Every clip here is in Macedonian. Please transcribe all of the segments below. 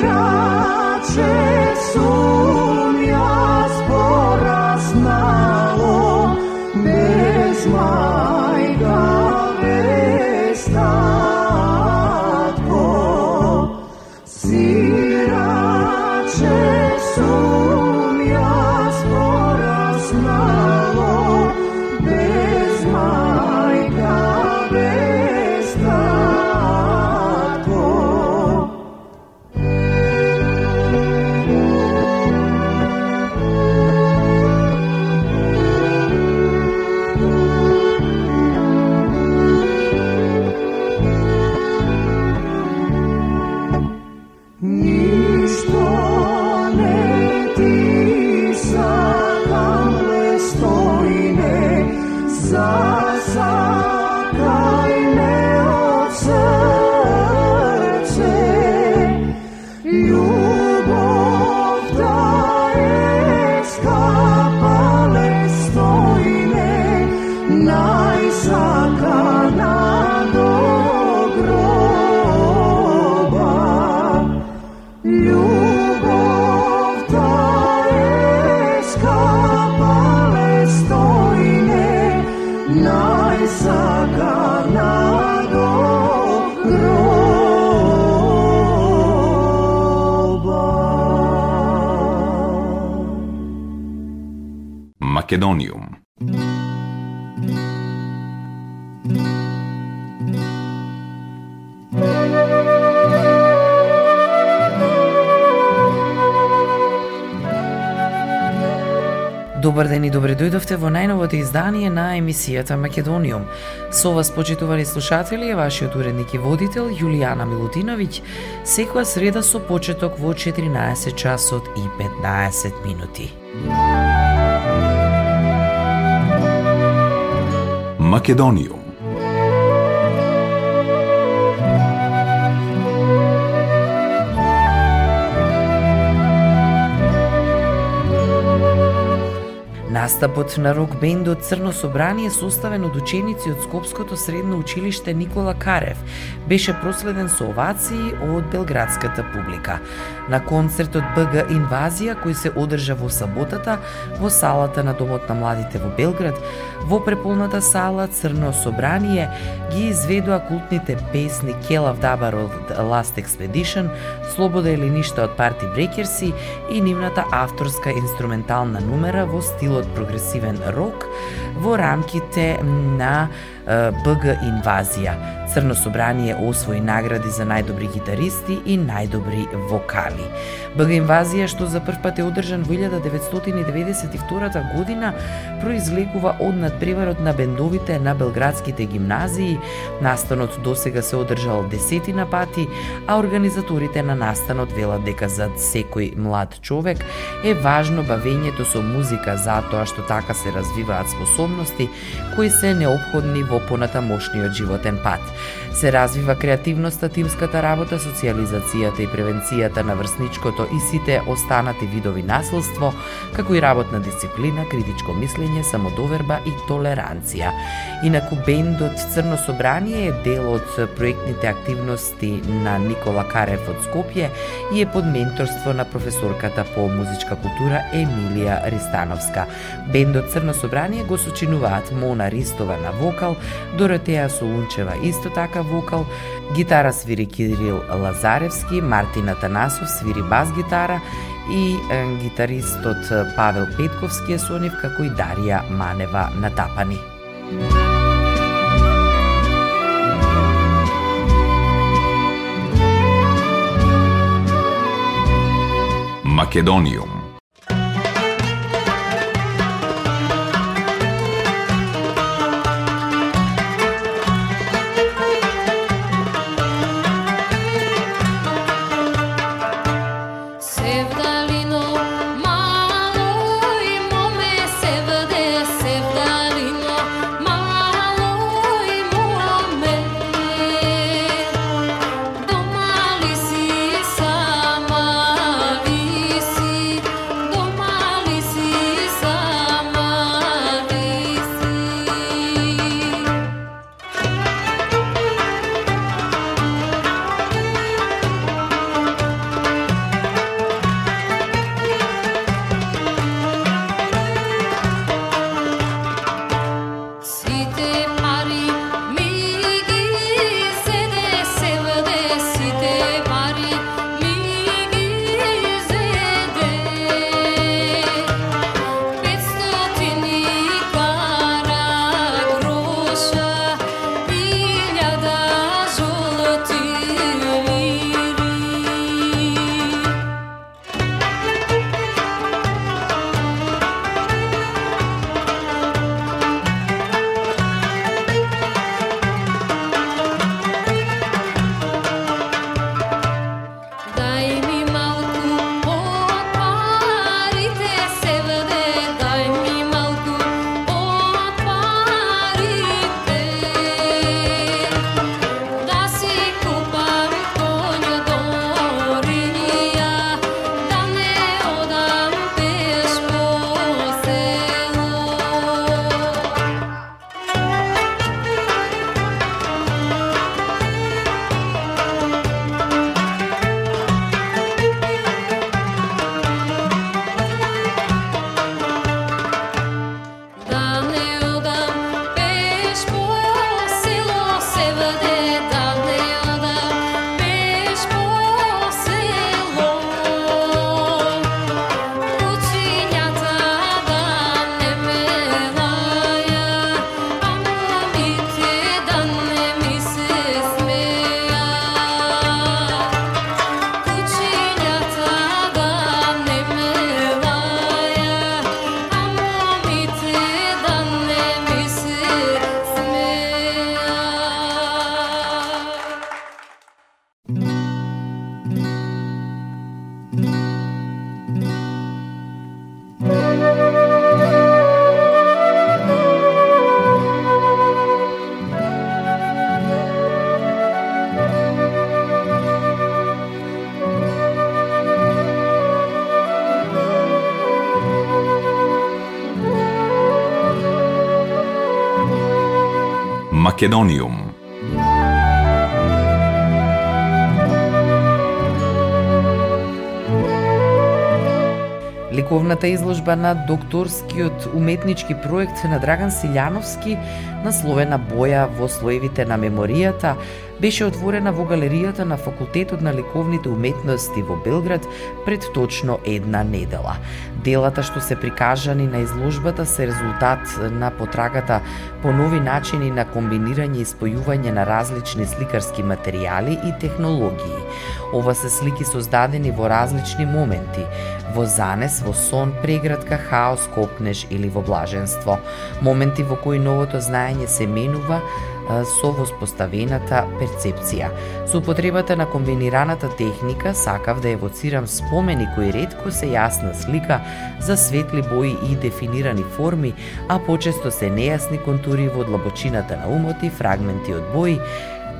será? Добар ден и добре дојдовте во најновото издание на емисијата Македониум. Со вас, почитувани слушатели, е вашиот уредник и водител Јулијана Милутиновиќ, секоја среда со почеток во 14 часот и 15 минути. Македониум. Настапот на рок бендот Црно собрание составен од ученици од Скопското средно училиште Никола Карев беше проследен со овации од белградската публика. На концертот БГ Инвазија кој се одржа во саботата во салата на Домот на младите во Белград, во преполната сала Црно собрание ги изведува култните песни Келав Дабар од Last Expedition, Слобода или ништа од Парти Брекерси и нивната авторска инструментална нумера во стилот прогресивен рок во рамките на БГ Инвазија. Црно собрание освои награди за најдобри гитаристи и најдобри вокали. БГ Инвазија, што за прв пат е одржан во 1992 година, произлегува од надпреварот на бендовите на белградските гимназии. Настанот досега се одржал десетина пати, а организаторите на настанот велат дека за секој млад човек е важно бавењето со музика затоа што така се развиваат способности кои се необходни во понатамошниот животен пат. Се развива креативноста, тимската работа, социализацијата и превенцијата на врсничкото и сите останати видови наследство, како и работна дисциплина, критичко мислење, самодоверба и толеранција. Инаку бендот Црно собрание е дел од проектните активности на Никола Карев од Скопје и е под менторство на професорката по музичка култура Емилија Ристановска. Бендот Црно собрание го сочинуваат Мона Ристова на вокал, Доротеја Солунчева исто така вокал, гитара свири Кирил Лазаревски, Мартина Танасов свири бас гитара и гитаристот Павел Петковски е со нив, како и Дарија Манева на тапани. Македониум Македониум. Ликовната изложба на докторскиот уметнички проект на Драган Силјановски, насловена Боја во слоевите на меморијата, беше отворена во галеријата на Факултетот на ликовните уметности во Белград пред точно една недела. Делата што се прикажани на изложбата се резултат на потрагата по нови начини на комбинирање и спојување на различни сликарски материјали и технологии. Ова се слики создадени во различни моменти, во занес, во сон, преградка, хаос, копнеж или во блаженство. Моменти во кои новото знаење се менува, со воспоставената перцепција. Со употребата на комбинираната техника сакав да евоцирам спомени кои ретко се јасна слика за светли бои и дефинирани форми, а почесто се нејасни контури во длабочината на умот и фрагменти од бои,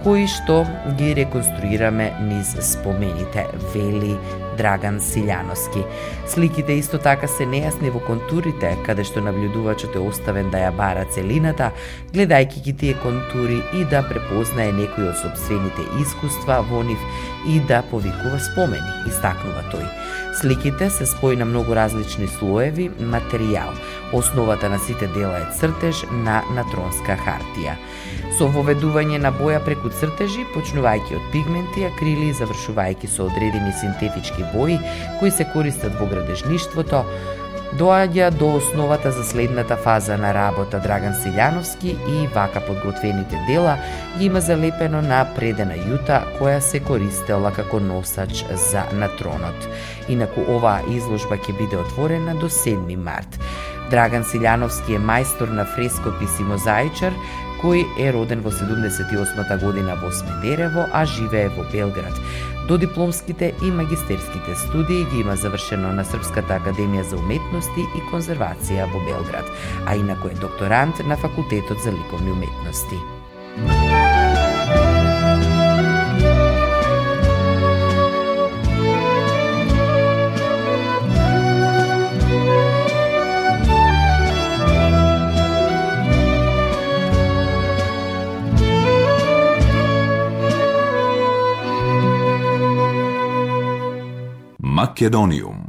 кои што ги реконструираме низ спомените, вели Драган Силјановски. Сликите исто така се нејасни во контурите, каде што наблюдувачот е оставен да ја бара целината, гледајќи ги тие контури и да препознае некои од собствените искуства во нив и да повикува спомени, истакнува тој. Сликите се спои на многу различни слоеви материјал. Основата на сите дела е цртеж на натронска хартија со воведување на боја преку цртежи, почнувајќи од пигменти, акрили и завршувајќи со одредени синтетички бои кои се користат во градежништвото, доаѓа до основата за следната фаза на работа Драган Силјановски и вака подготвените дела ги има залепено на предена јута која се користела како носач за на тронот. Инаку оваа изложба ќе биде отворена до 7 март. Драган Силјановски е мајстор на фрескопис и мозаичар, кој е роден во 78 година во Смедерево, а живее во Белград. До дипломските и магистерските студии ги има завршено на Српската академија за уметности и конзервација во Белград, а инако е докторант на Факултетот за ликовни уметности. Македониум.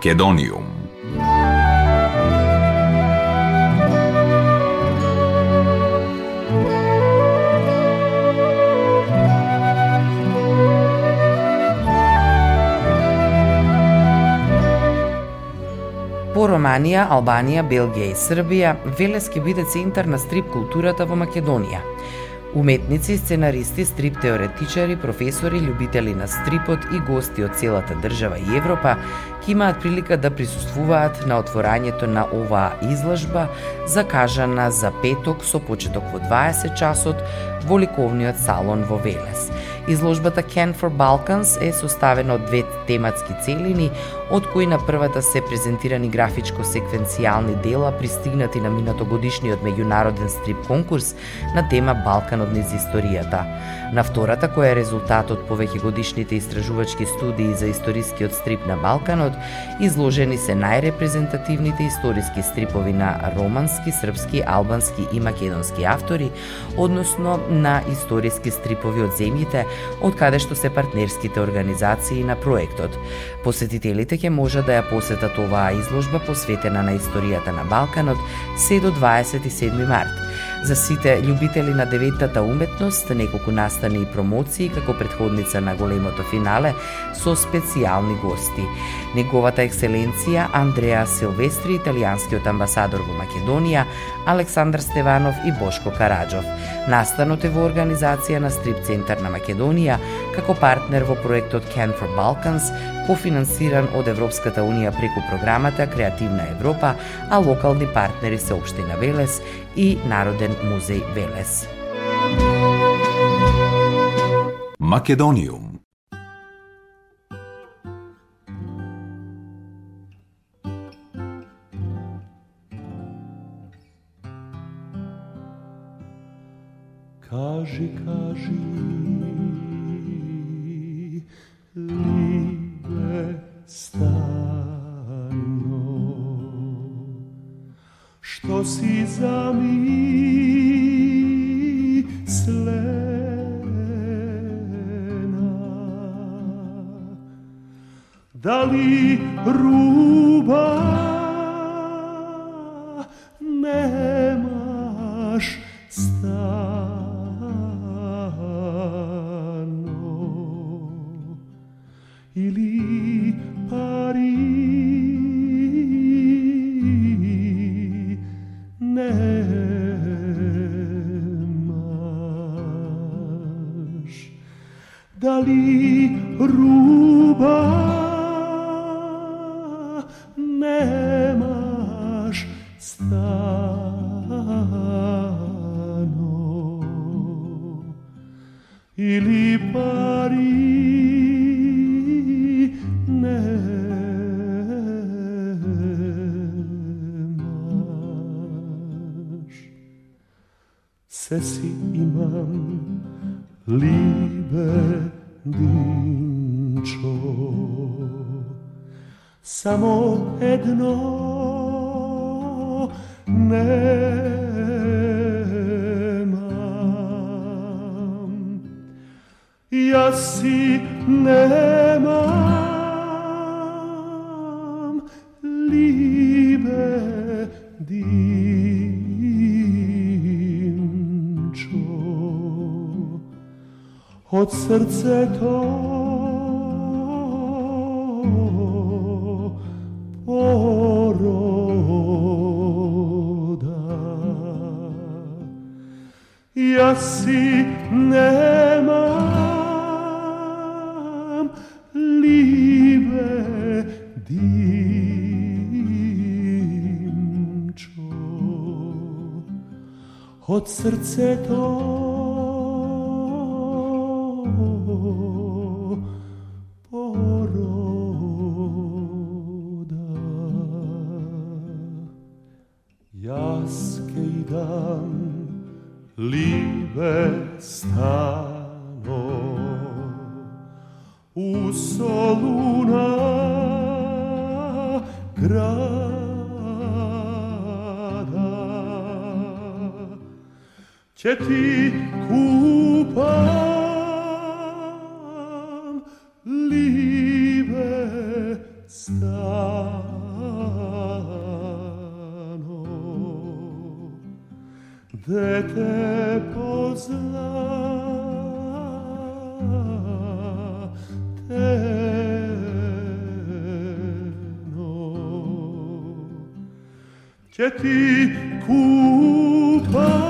Македониум По Романија, Албанија, Белгија и Србија, Велес ќе биде центар на стрип културата во Македонија. Уметници, сценаристи, стрип теоретичари, професори, љубители на стрипот и гости од целата држава и Европа ќе имаат прилика да присуствуваат на отворањето на оваа изложба, закажана за петок со почеток во 20 часот во ликовниот салон во Велес. Изложбата Can for Balkans е составена од две тематски целини, од кои на првата се презентирани графичко-секвенцијални дела пристигнати на минатогодишниот меѓународен стрип конкурс на тема Балканот низ историјата. На втората, која е резултат од повеќе годишните истражувачки студии за историскиот стрип на Балканот, изложени се најрепрезентативните историски стрипови на романски, српски, албански и македонски автори, односно на историски стрипови од земјите од каде што се партнерските организации на проектот. Посетителите ќе можат да ја посетат оваа изложба посветена на историјата на Балканот се до 27 март. За сите љубители на деветата уметност, неколку настани и промоции како предходница на големото финале со специјални гости. Неговата екселенција Андреа Силвестри, италијанскиот амбасадор во Македонија, Александар Стеванов и Бошко Караджов. Настанот е во организација на Стрип Центар на Македонија како партнер во проектот Can for Balkans, кофинансиран од Европската Унија преку програмата Креативна Европа, а локални партнери се Обштина Велес и Народен музеј Велес. Македониум Кажи, кажи, zamyslena. Dali ruba руба се си имам, либе динчо. Само едно немам, јас од срцето порода. Јас си немам либе димчо од срцето će και την κούπα.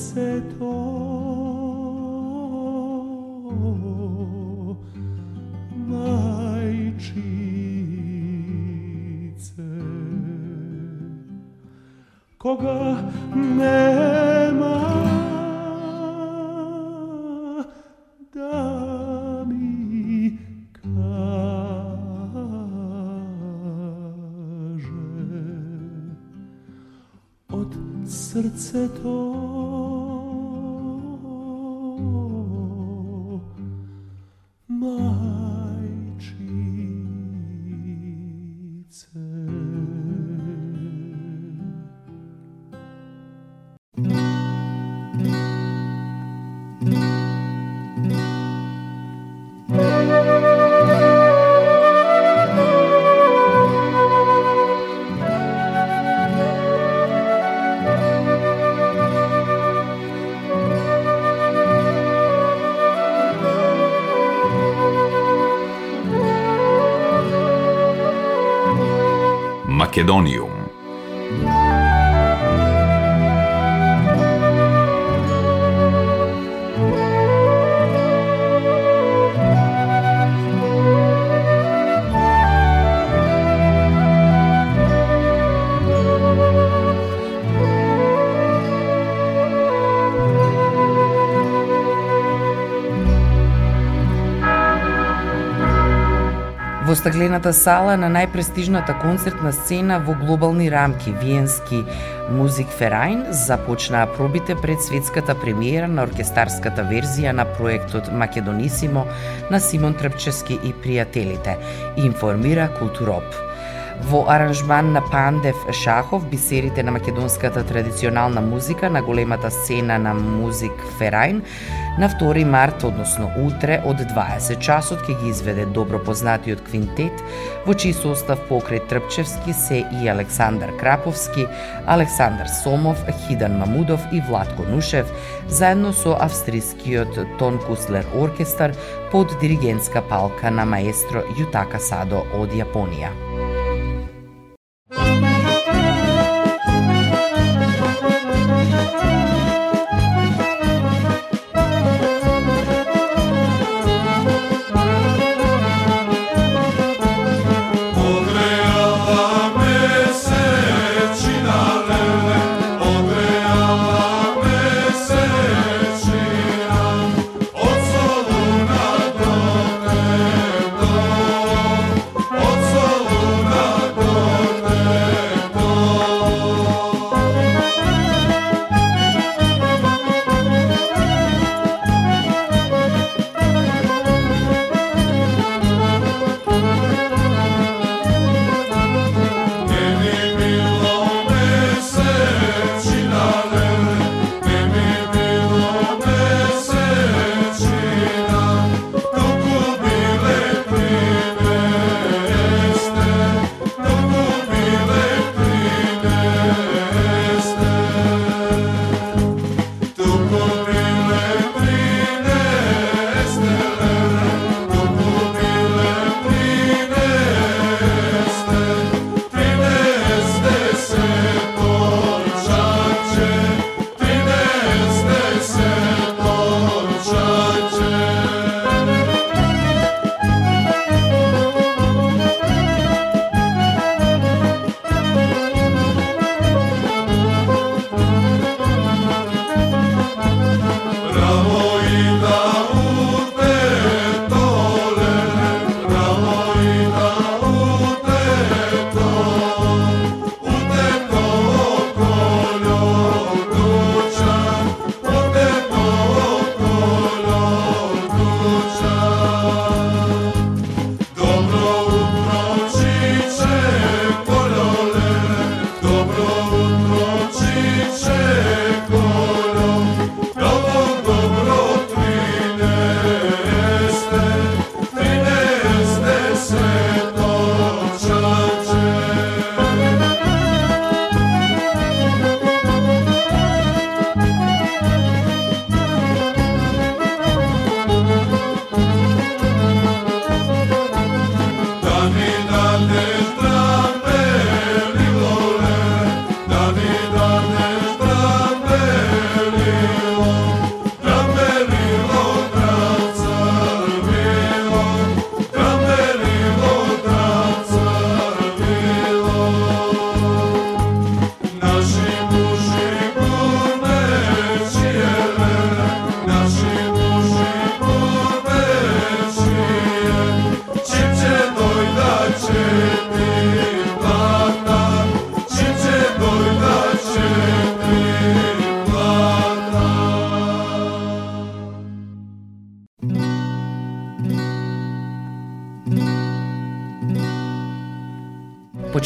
se to Македониум Во стаглената сала на најпрестижната концертна сцена во глобални рамки, Виенски Музик Ферајн, започнаа пробите пред светската премиера на оркестарската верзија на проектот Македонисимо на Симон Трпчески и пријателите, информира Културоп. Во аранжман на Пандев Шахов, бисерите на македонската традиционална музика на големата сцена на Музик Ферајн, на 2 март, односно утре, од 20 часот ќе ги изведе добро познатиот квинтет, во чиј состав покрај Трпчевски се и Александар Краповски, Александар Сомов, Хидан Мамудов и Владко Нушев, заедно со австрискиот Тон Куслер оркестар под диригентска палка на маестро Јутака Садо од Јапонија.